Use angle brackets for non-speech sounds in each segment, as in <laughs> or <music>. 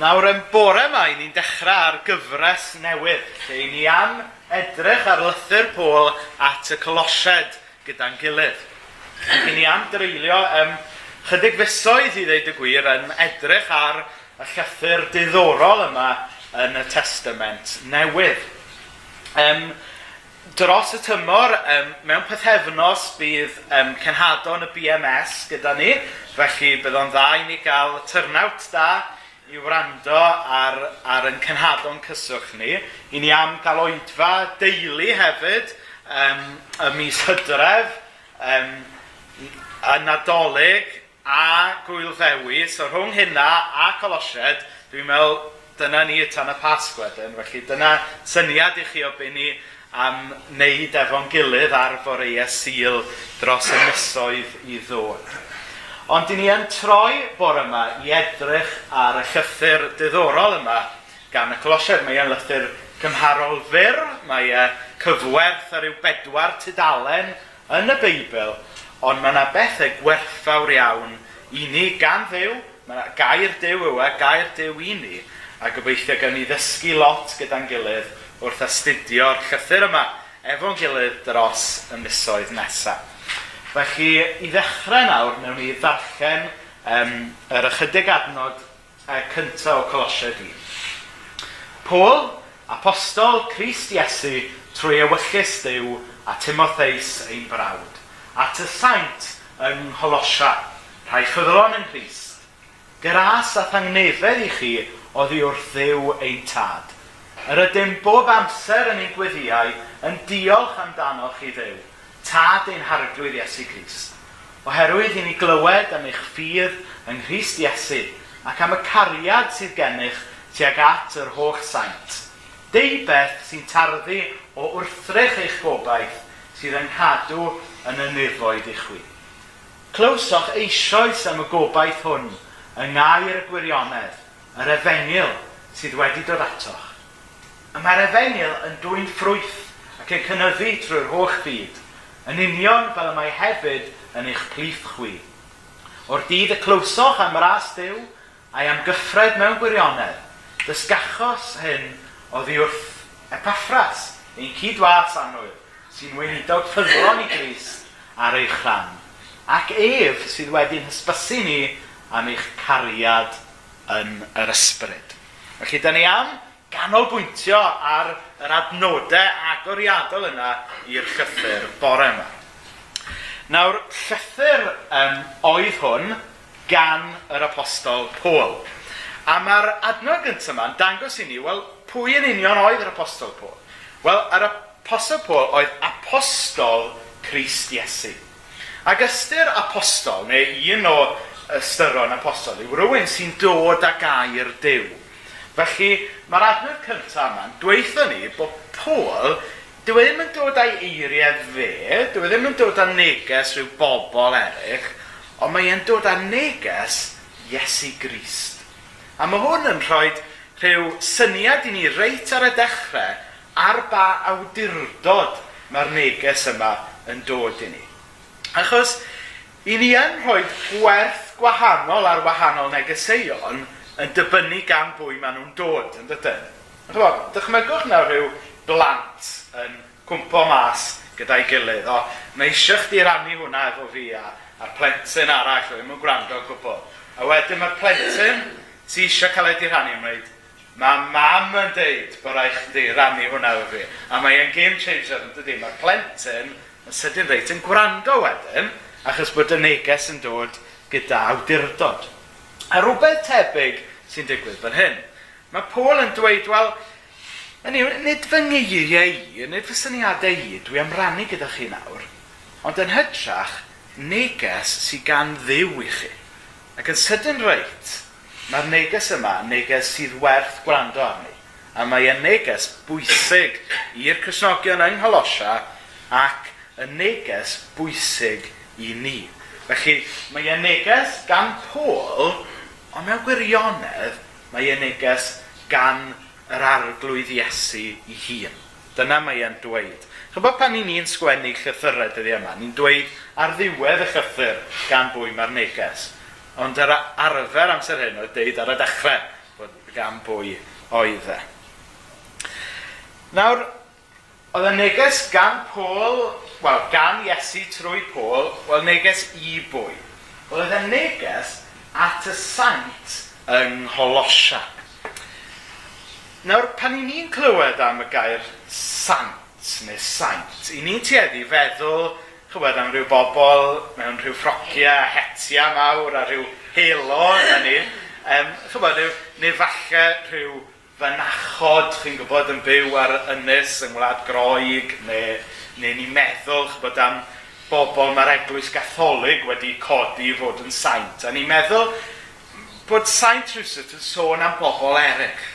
Nawr yn bore yma, i ni'n dechrau ar gyfres newydd, lle i ni am edrych ar lythyr Pôl at y colosied gyda'n gilydd. Ac ni am dreulio um, chydig fusoedd i ddeud y gwir yn edrych ar y llythyr diddorol yma yn y Testament newydd. Um, dros y tymor, um, mewn pethefnos bydd um, cenhadon y BMS gyda ni, felly bydd o'n dda i ni gael turnout da i wrando ar, ar yn cynhadon cyswch ni. I ni am gael oedfa deulu hefyd um, y mis hydref, um, y nadolig a gwyl ddewi. So rhwng hynna a colosied, dwi'n meddwl dyna ni tan y pasg wedyn. Felly dyna syniad i chi o be ni am wneud efo'n gilydd ar foreau syl dros y misoedd i ddod. Ond dyn ni yn troi bore yma i edrych ar y llythyr diddorol yma gan y Colosiaid. Mae e'n lythyr cymharol fyr, mae e cyfwerth ar yw bedwar tudalen yn y Beibl, ond mae yna bethau gwerthfawr iawn i ni gan ddew, mae yna gair dew yw e, gair dew i ni, a gobeithio gan ni ddysgu lot gyda'n gilydd wrth astudio'r llythyr yma efo'n gilydd dros y misoedd nesaf. Felly, i ddechrau nawr, mewn ni ddarllen um, yr ychydig adnod e, uh, cyntaf o Colosio di. Pôl, apostol Christ Iesu trwy ewyllus Dyw a Timotheus ein brawd, at y saint yng Ngholosia, rhai ffyddlon yn Christ, gras a thangnefedd i chi oddi wrth ddew ein tad. Yr ydym bob amser yn ein gweddiau yn diolch amdano chi ddew Tad ein harglwydd Iesu Grist, oherwydd i ni glywed am eich ffydd yng Nghyst Iesu ac am y cariad sydd gennych tuag at yr holl saint. Dei beth sy'n tarddu o wrthrych eich gobaith sydd yn cadw yn y nefoedd i chwi. Clywsoch eisoes am y gobaith hwn yng ngair y gwirionedd, yr efengil sydd wedi dod atoch. A mae'r efengil yn dwy'n ffrwyth ac yn cynyddu trwy'r holl byd – yn union fel y mae hefyd yn eich plith chwi. O'r dydd y clywsoch am ras Dyw a'i am gyffred mewn gwirionedd, dysgachos hyn oddi wrth epaffras, ein cydwas anwyl, sy'n weinidog ffyddlon i Grist ar eich rhan, ac ef sydd wedi'n hysbysu ni am eich cariad yn yr ysbryd. Felly, da ni am ganolbwyntio ar yr adnodau agoriadol yna i'r llythyr bore yma. Nawr, llythyr um, oedd hwn gan yr apostol Paul. A mae'r adnod gyntaf yma'n dangos i ni, wel, pwy yn union oedd yr apostol Paul? Wel, yr apostol Pôl oedd apostol Christ Iesu. Ac ystyr apostol, neu un o ystyron apostol, yw rhywun sy'n dod â gair Dyw Felly, mae'r adnod cyntaf yma'n dweithio ni bod Paul, dyw e ddim yn dod â'i eiriau fe, dyw e ddim yn dod â neges rhyw bobl eraill, ond mae e'n dod â neges Iesu Grist. A mae hwn yn rhoi rhyw syniad i ni reit ar y dechrau ar ba awdurdod mae'r neges yma yn dod i ni. Achos, i ni yn rhoi gwerth gwahanol ar wahanol negeseuon, yn dibynnu gan bwy maen nhw'n dod, yn dydyn. Dychmygwch na rhyw blant yn cwmpo mas gyda'i gilydd, o, mae eisiau chdi rannu hwnna efo fi a, a'r plentyn arall, ddim yn gwrando o gwbl. A wedyn mae'r plentyn, ti eisiau cael ei di rannu, yn dweud, mae mam yn deud bod rai chdi rannu hwnna efo fi. A mae e'n game changer yn dydy, mae'r plentyn yn sydyn reit yn gwrando wedyn, achos bod y neges yn dod gyda awdurdod. A rhywbeth tebyg sy'n digwydd fan hyn. Mae Paul yn dweud, wel, nid fy ngeiriau i, nid fy syniadau i, dwi am rannu gyda chi nawr, ond yn hytrach, neges sy'n gan ddiw i chi. Ac yn sydyn reit, mae'r neges yma neges sydd werth gwrando arni. A mae e'n neges bwysig i'r Cresnogion yng Ngholosia ac y neges bwysig i ni. Felly, mae e'n neges gan Paul Ond mewn gwirionedd, mae e'n neges gan yr arglwydd Iesu i hun. Dyna mae e'n dweud. Chybod pan i ni'n sgwennu llythyrau dyddi yma, ni'n dweud ar ddiwedd y llythyr gan bwy mae'r neges. Ond yr arfer amser hyn oedd deud ar y dechrau bod gan bwy oedd e. Nawr, oedd y neges gan Pôl, wel, gan Iesu trwy Pôl, wel, neges i bwy. Oedd y neges at y saint yng Ngholosia. Nawr, pan i ni'n clywed am y gair sant neu saint, i ni'n tueddu feddwl chywed am rhyw bobl mewn rhyw ffrociau, hetia mawr a rhyw helo yna ni. Um, chywed, neu, neu falle rhyw fynachod, chi'n gwybod, yn byw ar ynys yng Ngwlad Groeg, neu, neu ni'n meddwl chybod am bobl mae'r eglwys gatholig wedi codi i fod yn saint. A ni'n meddwl bod saint rhywsyd yn sôn am bobl eraill.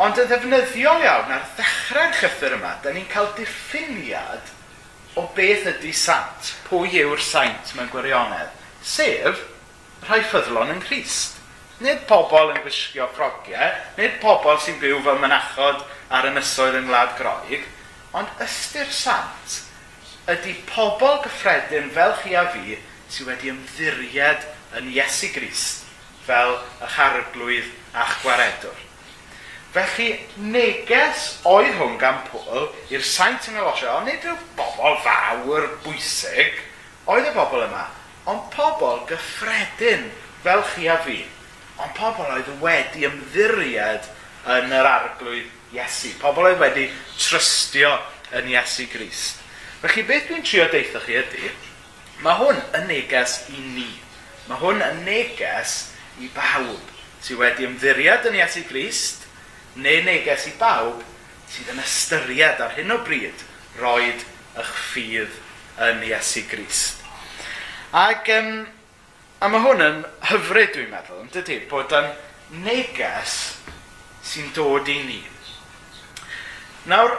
Ond y ddefnyddiol iawn ar ddechrau'r llythyr yma, da ni'n cael diffiniad o beth ydy saint, pwy yw'r saint mewn gwirionedd, sef rhai ffyddlon yn Christ. Nid pobl yn gwisgo ffrogiau, nid pobl sy'n byw fel mynachod ar ynysoedd yng Ngwlad Groeg, ond ystyr sant ydy pobl gyffredin fel chi a fi sydd wedi ymddiried yn Iesu Grist fel y charglwydd a'ch gwaredwr. Felly, neges oedd hwn gan pwl i'r saint yng Nghalosio, ond nid yw bobl fawr bwysig, oedd y bobl yma, ond pobl gyffredin fel chi a fi, ond pobl oedd wedi ymddiried yn yr arglwydd Iesu. Pobl oedd wedi trystio yn Iesu Grist. Felly beth dwi'n trio deitha chi ydy, mae hwn yn neges i ni. Mae hwn yn neges i bawb sydd wedi ymddiriad yn Iesu Grist, neu neges i bawb sydd yn ystyried ar hyn o bryd roed eich ffydd yn Iesu Grist. Ac, um, a mae hwn yn hyfryd dwi'n meddwl, yn dydy, bod yn neges sy'n dod i ni. Nawr,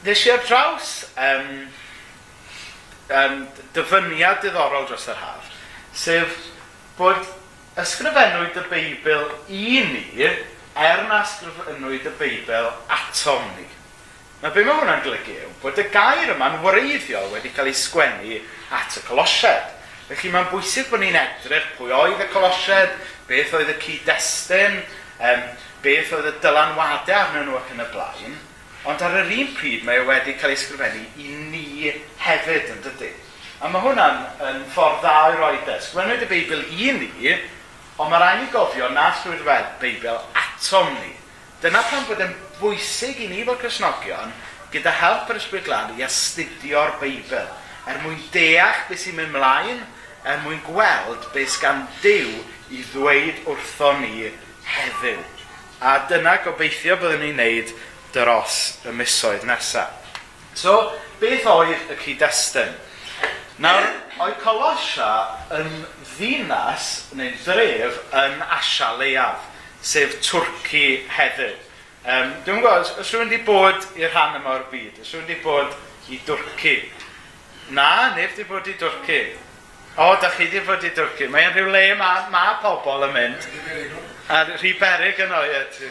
Nes i ar draws um, um, dyfyniad diddorol dros yr haf, sef bod ysgrifennwyd y Beibl i ni er na ysgrifennwyd y Beibl atom ni. Na be mae hwnna'n golygu yw bod y gair yma'n wreiddiol wedi cael ei sgwennu at y colosied. Felly mae'n bwysig bod ni'n edrych pwy oedd y colosied, beth oedd y cyd-destun, um, beth oedd y dylanwadau arnyn nhw ac yn y blaen. Ond ar yr un pryd mae e wedi cael ei sgrifennu i ni hefyd yn dydy. A mae hwnna'n yn ffordd dda i roi des. Sgwennwyd y Beibl i ni, ond mae rhaid i gofio na llwyd Beibl atom ni. Dyna pan bod yn bwysig i ni fel Cresnogion gyda help yr Ysbryd glan i astudio'r Beibl er mwyn deall beth sy'n mynd mlaen, er mwyn gweld beth gan Dyw i ddweud wrtho ni heddiw. A dyna gobeithio byddwn ni'n neud dros y misoedd nesaf. So, beth oedd y cyd-destun? Nawr, oedd Colosia yn ddinas neu ddref yn Asia leiaf, sef Twrci heddiw. Um, dwi'n gwybod, os rwy'n wedi bod i'r rhan yma o'r byd, os rwy'n wedi bod i Dwrci. Na, nef wedi bod i Dwrci. O, da chi wedi bod i Dwrci. Mae'n rhyw le mae ma pobl yn mynd. A rhy berig yn oed.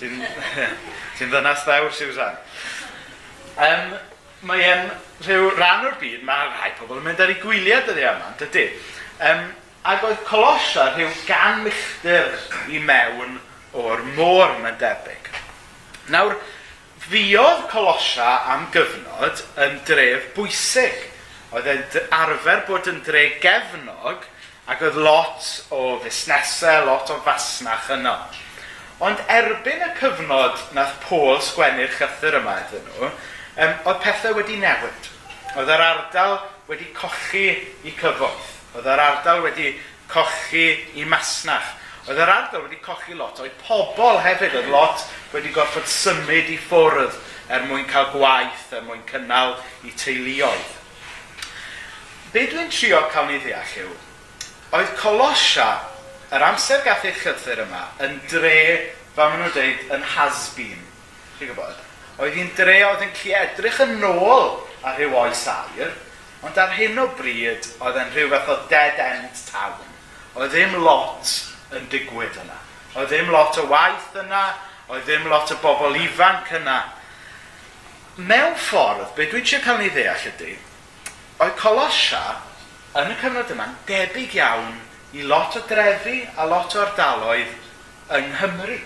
Ti'n <laughs> ti ddynas ddewr, Susan. Um, mae um, rhyw rhan o'r byd, mae rhai pobl yn mynd ar ei gwyliau dyddi yma, dydy. Um, ac oedd Colosia rhyw gan milltir i mewn o'r môr, mae'n debyg. Nawr, fiodd Colosia am gyfnod yn dref bwysig. Oedd e'n arfer bod yn dre gefnog ac oedd lot o fusnesau, lot o fasnach yno. Ond erbyn y cyfnod nath Paul sgwennu'r chythyr yma iddyn nhw, um, oedd pethau wedi newid. Oedd yr ardal wedi cochi i cyfoeth. Oedd yr ardal wedi cochi i masnach. Oedd yr ardal wedi cochi lot. Oedd pobl hefyd oedd lot wedi gorfod symud i ffwrdd er mwyn cael gwaith, er mwyn cynnal i teuluoedd. Be dwi'n trio cael ni ddeall yw, oedd Colosia yr amser gath eich llythyr yma yn dre, fel maen nhw'n dweud, yn has-been. Chi'n gwybod? Oedd hi'n dre oedd yn clu edrych yn ôl ar rhyw oes air, ond ar hyn o bryd oedd yn rhyw fath o dead end town. Oedd ddim lot yn digwydd yna. Oedd ddim lot o waith yna, oedd ddim lot o bobl ifanc yna. Mewn ffordd, be dwi'n eisiau cael ni ddeall ydy, oedd Colosia yn y cyfnod yma'n debyg iawn i lot o drefi a lot o ardaloedd yng Nghymru.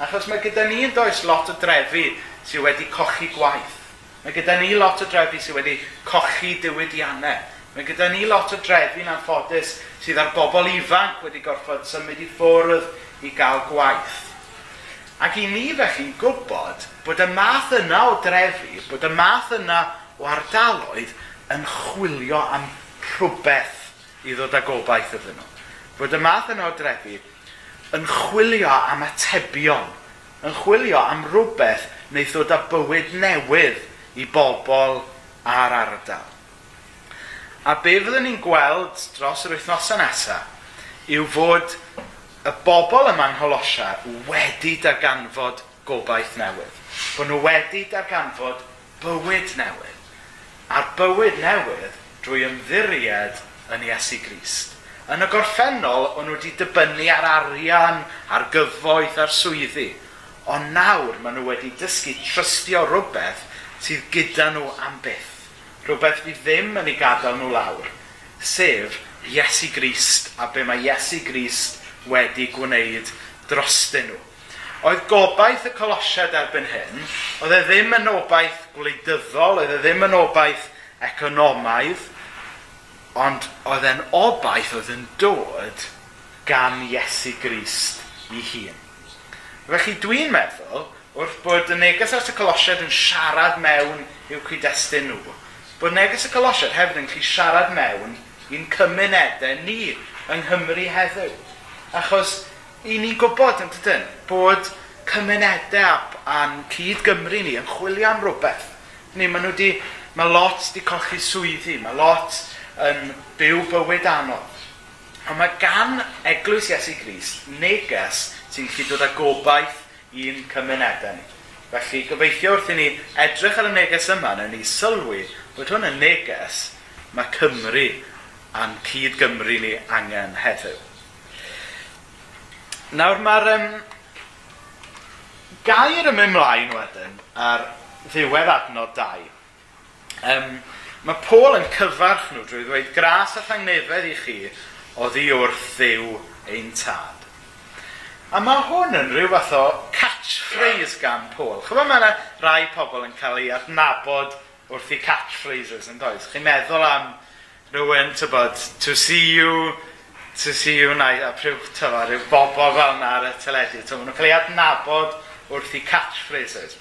Achos mae gyda ni yn does lot o drefi sydd wedi cochi gwaith. Mae gyda ni lot o drefi sydd wedi cochi diwydiannau. Mae gyda ni lot o drefi'n anffodus sydd ar bobl ifanc wedi gorfod symud i ffwrdd i gael gwaith. Ac i ni felly'n gwybod bod y math yna o drefi, bod y math yna o ardaloedd yn chwilio am rhywbeth i ddod â gobaith iddyn nhw fod y math yna o drefi yn chwilio am atebion, yn chwilio am rhywbeth wneud ddod â bywyd newydd i bobl a'r ardal. A be fyddwn ni'n gweld dros yr wythnosau nesaf yw fod y bobl yma yng Ngholosia wedi darganfod gobaith newydd. Bod nhw wedi darganfod bywyd newydd. A'r bywyd newydd drwy ymddiried yn Iesu Grist. Yn y gorffennol, o'n nhw wedi dibynnu ar arian, ar gyfoeth, ar swyddi. Ond nawr maen nhw wedi dysgu trystio rhywbeth sydd gyda nhw am byth. Rhywbeth fi ddim yn ei gadael nhw lawr. Sef Iesu Grist a be mae Iesu Grist wedi gwneud drostyn nhw. Oedd gobaith y colosiad erbyn hyn, oedd e ddim yn obaith gwleidyddol, oedd e ddim yn obaith economaidd, Ond oedd e'n obaith oedd yn dod gan Iesu Grist i hun. Felly dwi'n meddwl, wrth bod y neges at y Colosiad yn siarad mewn i'w cyd-destun nhw, bod neges y Colosiad hefyd yn gallu siarad mewn i'n cymunedau ni yng Nghymru heddiw. Achos i ni'n gwybod yn dydyn bod cymunedau a'n cyd Gymru ni yn chwilio am rhywbeth. Ni, mae nhw di, mae lot di colli swyddi, mae lot yn byw bywyd anodd. Ond mae gan Eglwys Iesu Gris neges sy'n gallu dod â gobaith i'n cymunedau ni. Felly, gobeithio wrth i ni edrych ar y neges yma, neu ni sylwi bod hwn yn neges mae Cymru a'n cyd Gymru ni angen heddiw. Nawr mae'r um, gair yn ymlaen wedyn ar ddiwedd adnod 2. Um, Mae Paul yn cyfarch nhw drwy ddweud gras a thangnefedd i chi o ddi wrth ddiw ein tad. A mae hwn yn rhyw fath o catchphrase gan Paul. Chyfo mae yna rai pobl yn cael ei adnabod wrth i catchphrases yn does. Chi'n meddwl am rhywun, tybod, to see you, to see you night, a rhyw, tybod, rhyw bobl fel yna ar y teledu. Tybod, nhw'n cael ei adnabod wrth i catchphrases.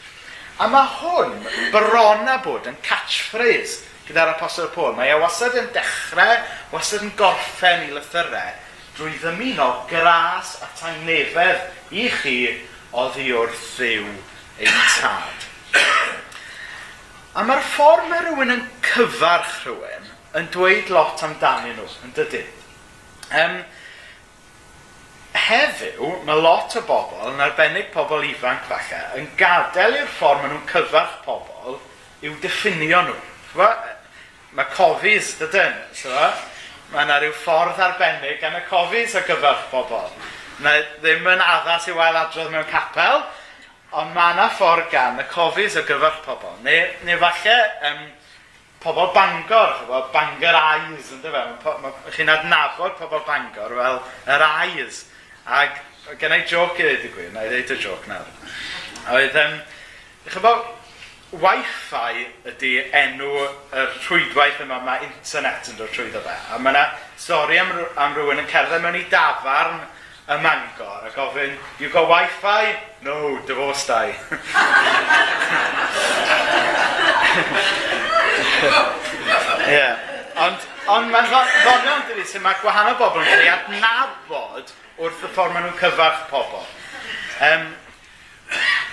A mae hwn bron a bod yn catchphrase gyda'r apostol Paul. Mae e wastad yn dechrau, wastad yn gorffen i lythyrau drwy ddymuno gras a tangnefedd i chi oddi wrth ddiw ein tad. A mae'r ffordd mae rhywun yn cyfarch rhywun yn dweud lot amdanyn nhw, yn dydy. Um, heddiw, mae lot o bobl, yn arbennig pobl ifanc falle, yn gadael i'r ffordd maen nhw'n cyfarch pobl i'w diffinio nhw. Mae cofis, dydyn, mae yna rhyw ffordd arbennig gan y cofis o gyfer bobl. Na, ddim yn addas i wael adrodd mewn capel, ond mae yna ffordd gan y cofis o gyfer pobl. Neu, neu falle, um, pobl Bangor, pobl Bangor Eyes, ynddo fe? Mae chi'n adnabod pobl Bangor fel yr Eyes. Ac gen i joc i ddweud y gwir, na i ddweud y joc nawr. Oedd, um, chybod, Wi-Fi ydy enw y rhwydwaith yma, mae internet yn dod trwyddo fe. A mae yna stori am, am rhywun yn cerdded mewn i dafarn y Mangor a gofyn, you got Wi-Fi? No, divorce di. yeah. <laughs> Ond, ond mae'n ddoniol yn dydi sut mae gwahanol bobl yn cael ei adnabod wrth y ffordd maen nhw'n cyfarch pobl. Um,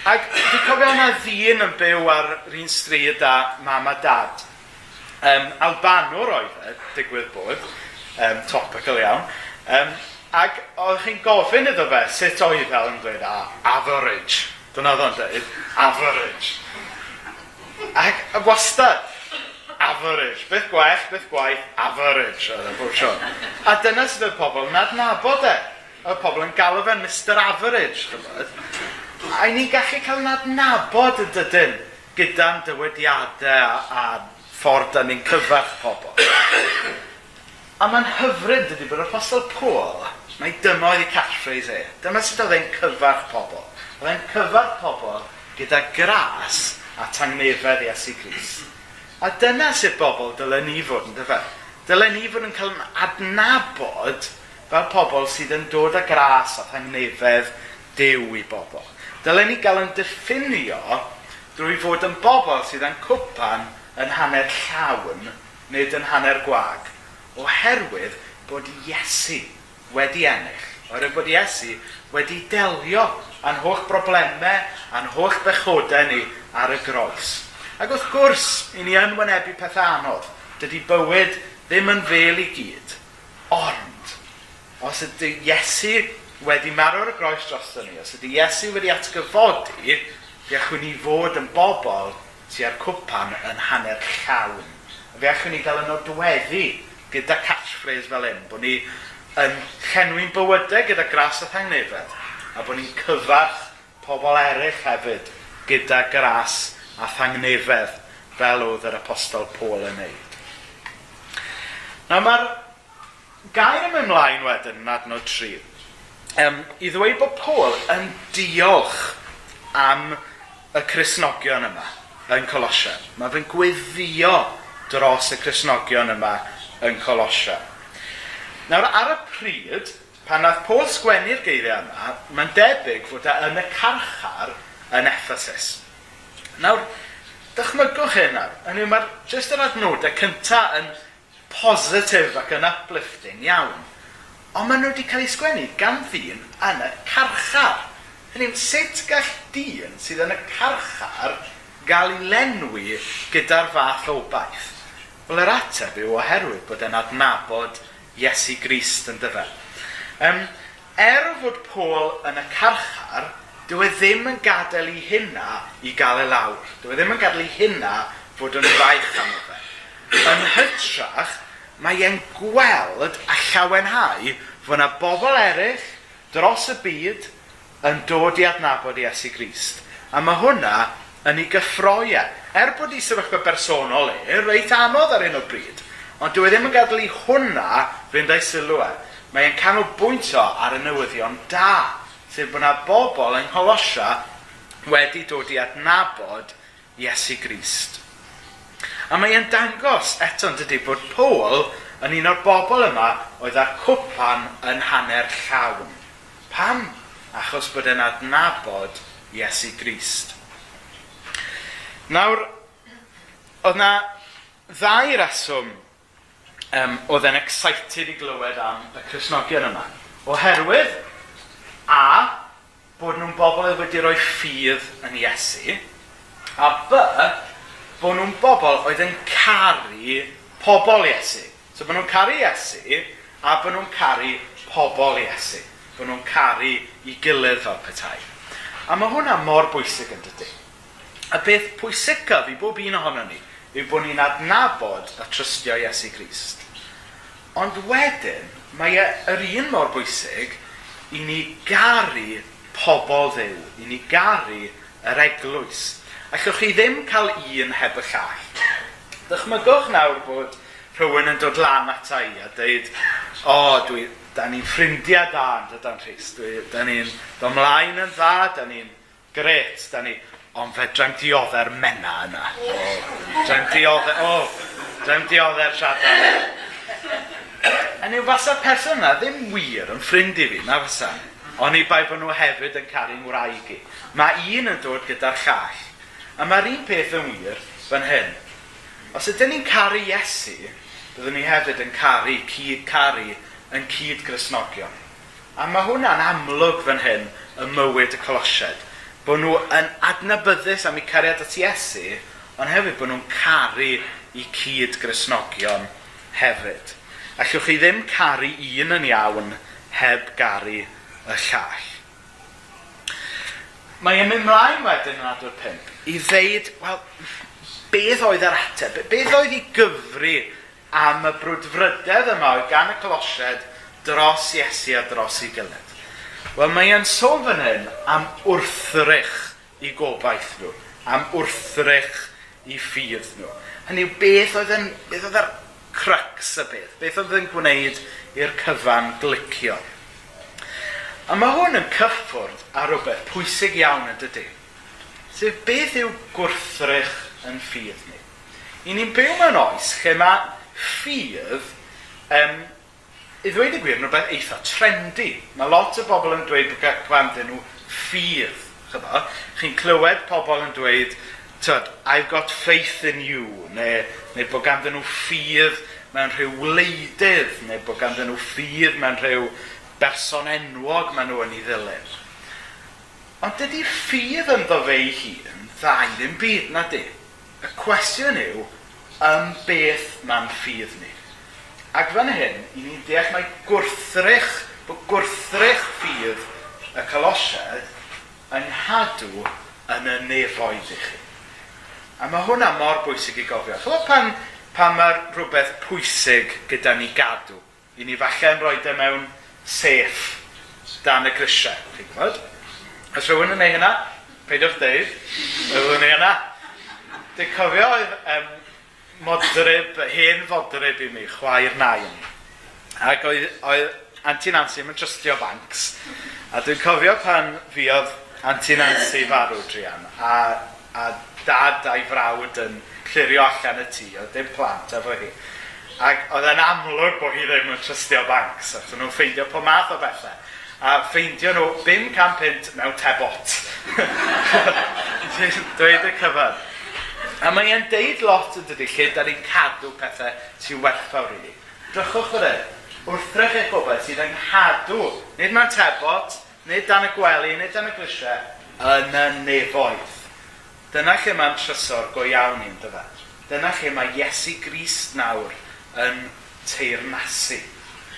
Ac dwi'n cofio yna ddyn yn byw ar un stryd a mam a dad. Um, Albanwr oedd e, digwydd bod, um, topical iawn. Um, ac oedd chi'n gofyn iddo fe sut oedd fel yn dweud, a average. Dyna oedd o'n dweud, average. Ac wastad, average. Beth gwell, beth gwaith, average oedd e'n bob tro. A dyna sydd y pobl yn adnabod e. Y pobl yn galw fe Mr Average. Chymryd a ni'n gallu cael yn adnabod y dydyn gyda'n dywediadau a, a ffordd da ni'n cyfarch pobl. a mae'n hyfryd dydy bod yr apostol Paul, mae dyma oedd ei catchphrase e. Dyma sut oedd e'n cyfarch pobl. Oedd e'n cyfarch pobl gyda gras a tangnefedd Iesu Grist. A dyna sut bobl dylen ni fod yn dyfa. Dylen ni fod yn cael adnabod fel pobl sydd yn dod â gras a tangnefedd dew i bobl. Dylen ni gael yn diffinio drwy fod yn bobl sydd yn cwpan yn hanner llawn nid yn hanner gwag. Oherwydd bod Iesu wedi ennill. Oherwydd bod Iesu wedi delio â'n holl broblemau, a'n holl bechodau ni ar y groes. Ac wrth gwrs, i ni yn wynebu pethau anodd. Dydy bywyd ddim yn fel i gyd. Ond, os ydy Iesu wedi marw ar y groes dros ni, os ydy Iesu wedi atgyfodi, fe allwn ni fod yn bobl tua'r cwpan yn hanner llawn. Fe allwn ni gael yn odweddu gyda catchphrase fel hyn, bod ni yn llenwi'n bywydau gyda gras a thangnefedd, a bod ni'n cyfarth pobl eraill hefyd gyda gras a thangnefedd fel oedd yr apostol Paul yn neud. Nawr mae'r gair ym ymlaen wedyn yn adnod 3 um, i ddweud bod Paul yn diolch am y Cresnogion yma yn Colosian. Mae fe'n gweddio dros y Cresnogion yma yn Colosian. Nawr, ar y pryd, pan nath Paul sgwennu'r geiriau yma, mae'n debyg fod e yn y carchar yn Ephesus. Nawr, dychmygwch hyn nawr, yn yw mae'r jyst yr adnodau cyntaf yn positif ac yn uplifting iawn ond maen nhw wedi cael ei sgwennu gan ddyn yn y carchar. Hynny yw, sut gall dyn sydd yn y carchar gael ei lenwi gyda'r fath o baith? Wel, yr ateb yw oherwydd bod e'n adnabod Iesu Grist yn dyfa. Um, er fod Paul yn y carchar, dyw e ddim yn gadael i hynna i gael e lawr. Dyw e ddim yn gadael i hynna fod yn faich am fe. Yn hytrach, mae e'n gweld a llawenhau fod yna bobl eraill dros y byd yn dod i adnabod Iesu Grist. A mae hwnna yn ei gyffroi e. Er bod ei sefyllfa bersonol e, reit anodd ar un o bryd, ond dwi e ddim yn gadael i hwnna fynd ei sylw e. Mae e'n canolbwyntio ar y newyddion da, sef bod yna bobl yng Ngholosia wedi dod i adnabod Iesu Grist. A mae e'n dangos eto yn dydy bod Paul yn un o'r bobl yma oedd â cwpan yn hanner llawn. Pam? Achos bod e'n adnabod Iesu Grist. Nawr, oedd na ddau reswm um, oedd e'n excited i glywed am y Cresnogion yma. Oherwydd, a, bod nhw'n bobl oedd wedi rhoi ffydd yn Iesu, a b, bod nhw'n bobl oedd yn caru pobl Iesu. So bod nhw'n caru Iesu a bod nhw'n caru pobl Iesu. Bod nhw'n caru i gilydd fel petai. A mae hwnna mor bwysig yn dydy. A beth pwysicaf i bob un ohono ni yw bod ni'n adnabod a trystio Iesu Grist. Ond wedyn, mae e yr un mor bwysig i ni garu pobl ddew, i ni garu yr eglwys. Allwch chi ddim cael un heb y llall. Dychmygwch nawr bod rhywun yn dod lan ata i a dweud, o, oh, dwi, da ni'n ffrindiau da yn dydan Rhys, da ni'n domlaen yn dda, da ni'n gret, da ni, ond fe drem diodde'r mena yna. Oh, drem diodde, o, oh, drem diodde'r siadan. A ni'n fasa'r person yna ddim wir yn ffrind i fi, na fasa. Ond i bai bod nhw hefyd yn caru'n wraig i. Mae un yn dod gyda'r llall. A mae'r un peth yn wir fan hyn. Os ydyn ni'n caru Iesu, byddwn ni hefyd yn caru, cyd caru, yn cyd grisnogion. A mae hwnna'n amlwg fan hyn y mywyd y colosied. Bod nhw yn adnabyddus am eu cariad at Iesu, ond hefyd bod nhw'n caru i cyd grisnogion hefyd. Allwch chi ddim caru un yn iawn heb garu y llall. Mae e'n mynd mlaen wedyn yn adnod 5 i ddeud, wel, beth oedd yr ateb? Beth oedd i gyfru am y brwdfrydedd yma o'i gan y colosied dros Iesu a dros ei gilydd. Wel, mae e'n sôn fan hyn am wrthrych i gobaith nhw, am wrthrych i ffydd nhw. Hynny yw beth oedd yn, beth oedd yr crux y beth, beth oedd yn gwneud i'r cyfan glicio. A mae hwn yn cyffwrdd ar rhywbeth pwysig iawn yn dydy. Sef beth yw gwrthrych yn ffydd ni? I ni'n byw mewn oes lle mae ffydd, um, i ddweud y gwir yn rhywbeth eitha trendy. Mae lot o bobl yn dweud bod plant nhw ffydd. Chi'n clywed pobl yn dweud, tyd, I've got faith in you, neu, neu bod ganddyn nhw ffydd mewn rhyw wleidydd, neu bod ganddyn nhw ffydd mewn rhyw berson enwog maen nhw yn ei ddilyn. Ond dydy ffydd ynddo fe ei hun ddau ddim byd na di. Y cwestiwn yw, ym beth mae'n ffydd ni. Ac fan hyn, i ni'n deall mae gwrthrych, bod gwrthrych ffydd y colosiad yn hadw yn y nefoedd i chi. A mae hwnna mor bwysig i gofio. So pan, pan mae rhywbeth pwysig gyda ni gadw, i ni falle yn rhoi e mewn seff dan y grisiau, chi'n gwybod? Os rhywun yn ei hynna, peidiwch deud, rhywun yn ei hynna. Dwi'n cofio um, modryb, hen fodryb i mi, chwaer nain. Ac oedd, oedd Auntie Nancy yn trystio banks. A dwi'n cofio pan fi oedd Auntie Nancy farw, Drian, a, a dad a'i frawd yn clirio allan y tŷ, oedd dim plant efo hi. Ac oedd yn amlwg bod hi ddim yn trystio banks, ac nhw'n ffeindio po math o bethau. A ffeindio nhw 500 mewn tebot. <laughs> Dweud y cyfan. A mae e'n deud lot yn dydy lle da ni'n cadw pethau sy'n werthfawr i ni. Drychwch yr e. Wrthrych eich gobaith sydd yn cadw, nid mewn tebot, nid dan y gwely, nid dan y grisiau, yn y nefoedd. Dyna lle mae'n trysor go iawn i'n dyfa. Dyna lle mae Iesu Grist nawr yn teirnasu.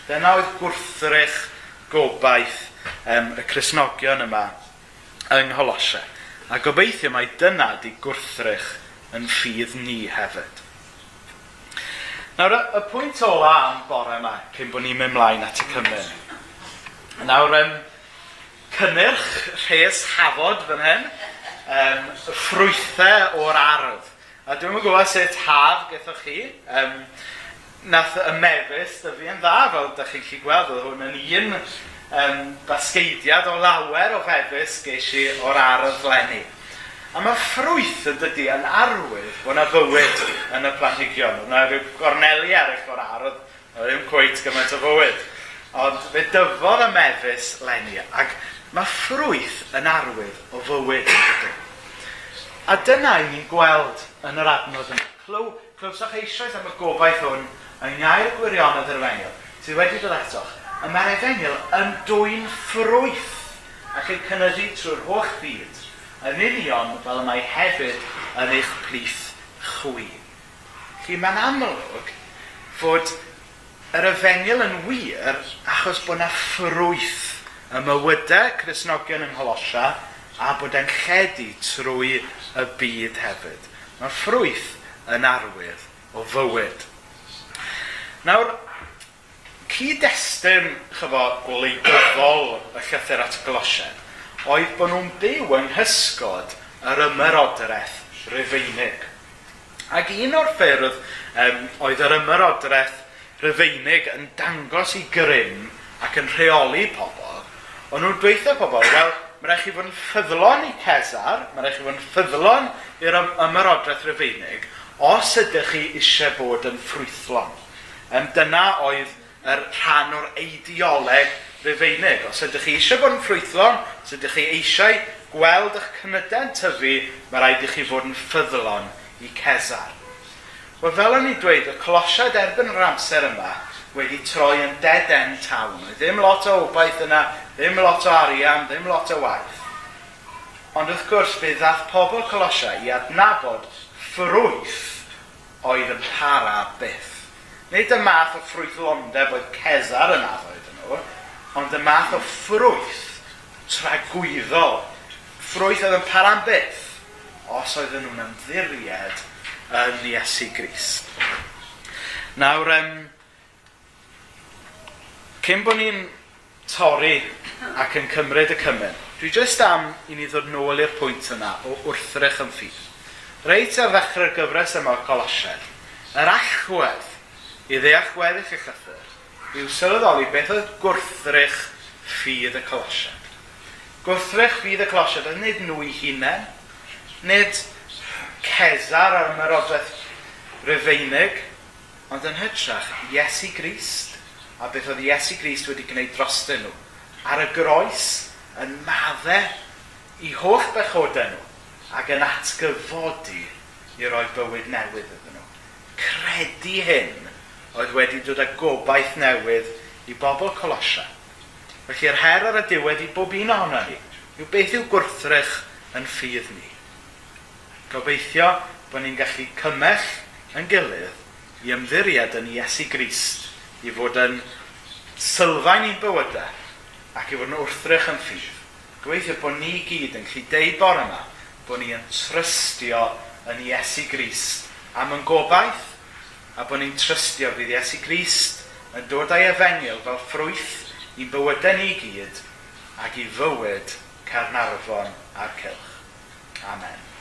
Dyna oedd gwrthrych gobaith um, y Cresnogion yma yng Ngholosau. A gobeithio mai dyna di gwrthrych yn ffydd ni hefyd. Nawr, y, y pwynt ola am bore yma, cyn bod ni'n mynd mlaen at y cymryd. Nawr, um, cynnyrch rhes hafod fan hyn, um, ffrwythau o'r ardd. A dwi'n gwybod sut haf gethwch chi. Um, nath y mefus dyfu yn dda, fel ydych chi'n chi gweld, oedd hwn yn un um, basgeidiad o lawer o fefus ges i o'r ardd lenni. A mae ffrwyth yn dydy yn arwydd bod yna fywyd yn y planhigion. Yna rhyw gorneli eraill o'r ardd, ddim cweit gymaint o fywyd. Ond fe dyfodd y mefus lenni, ac mae ffrwyth yn arwydd o fywyd yn dydy. A dyna i ni'n gweld yn yr adnodd yma. Clyw, clywsoch eisoes am y gobaith hwn yn iau'r gwirionedd yr efengil, sydd wedi dod etoch, y mae'r efengil yn dwy'n ffrwyth ac yn cynyddu trwy'r holl byd yn union fel mae hefyd yn eich plith chwi. Chi mae'n amlwg fod yr efengil yn wir achos bod yna ffrwyth y mywydau Cresnogion yng Ngholosia a bod e'n lledu trwy y byd hefyd. Mae'r ffrwyth yn arwydd o fywyd. Nawr, cyd-destun, chyfo, gwleidyddol y llythyr at y Glosian oedd bod nhw'n byw yng nghysgod yr ymerodraeth Rufeinig. Ac un o'r ffyrdd um, oedd yr ymerodraeth Rufeinig yn dangos i grym ac yn rheoli pobl, ond nhw'n dweithio pobl, wel, mae'n rhaid chi fod yn ffyddlon i Cesar, mae'n rhaid chi fod yn ffyddlon i'r ymerodraeth Rufeinig, os ydych chi eisiau bod yn ffrwythlon. Um, dyna oedd yr rhan o'r eidioleg Rufeinig. Os ydych chi eisiau bod yn ffrwythlon, os ydych chi eisiau gweld eich cynydau'n tyfu, mae rhaid i chi fod yn ffyddlon i Cesar. Wel, fel o'n i dweud, y colosiad erbyn yr amser yma wedi troi yn dead end town. Ddim lot o obaith yna, ddim lot o arian, ddim lot o waith. Ond wrth gwrs, fe ddath pobl colosiau i adnabod ffrwyth oedd yn para byth. Nid y math o ffrwythlondeb oedd Cesar yn addoedd, ond y math o ffrwyth tragwyddol, ffrwyth oedd yn paran byth, os oedden nhw'n ymddiried yn Iesu Grist. Nawr, um, cyn bod ni'n torri ac yn cymryd y cymryd, dwi jyst am i ni ddod nôl i'r pwynt yna o wrthrych yn ffydd. Reit ar ddechrau'r gyfres yma o Colosiaid, yr allwedd i ddeall gweddill y llythyr, yw sylweddoli beth oedd gwrthrych ffydd y colosiad. Gwrthrych ffydd y colosiad oedd nid nhw i hunain, nid cesar ar ymerodraeth Rufeinig, ond yn hytrach Iesu Grist a beth oedd Iesu Grist wedi gwneud drostyn nhw ar y groes yn maddau i holl bechodau nhw ac yn atgyfodi i roi bywyd newydd iddyn nhw. Credu hyn oedd wedi dod â gobaith newydd i bobl Colosia. Felly'r her ar y diwedd i bob un ohono ni yw beth yw gwrthrych yn ffydd ni. Gobeithio bod ni'n gallu cymell yn gilydd i ymddiried yn Iesu Grist i fod yn sylfaen i'n bywydau ac i fod yn wrthrych yn ffydd. Gobeithio bod ni gyd yn gallu deud bore yma bod ni yn trystio yn Iesu Grist am yn gobaith a bod ni'n trystio fydd Iesu Grist yn dod â'i efengil fel ffrwyth i bywydau ni gyd ac i fywyd Carnarfon a'r Cylch. Amen.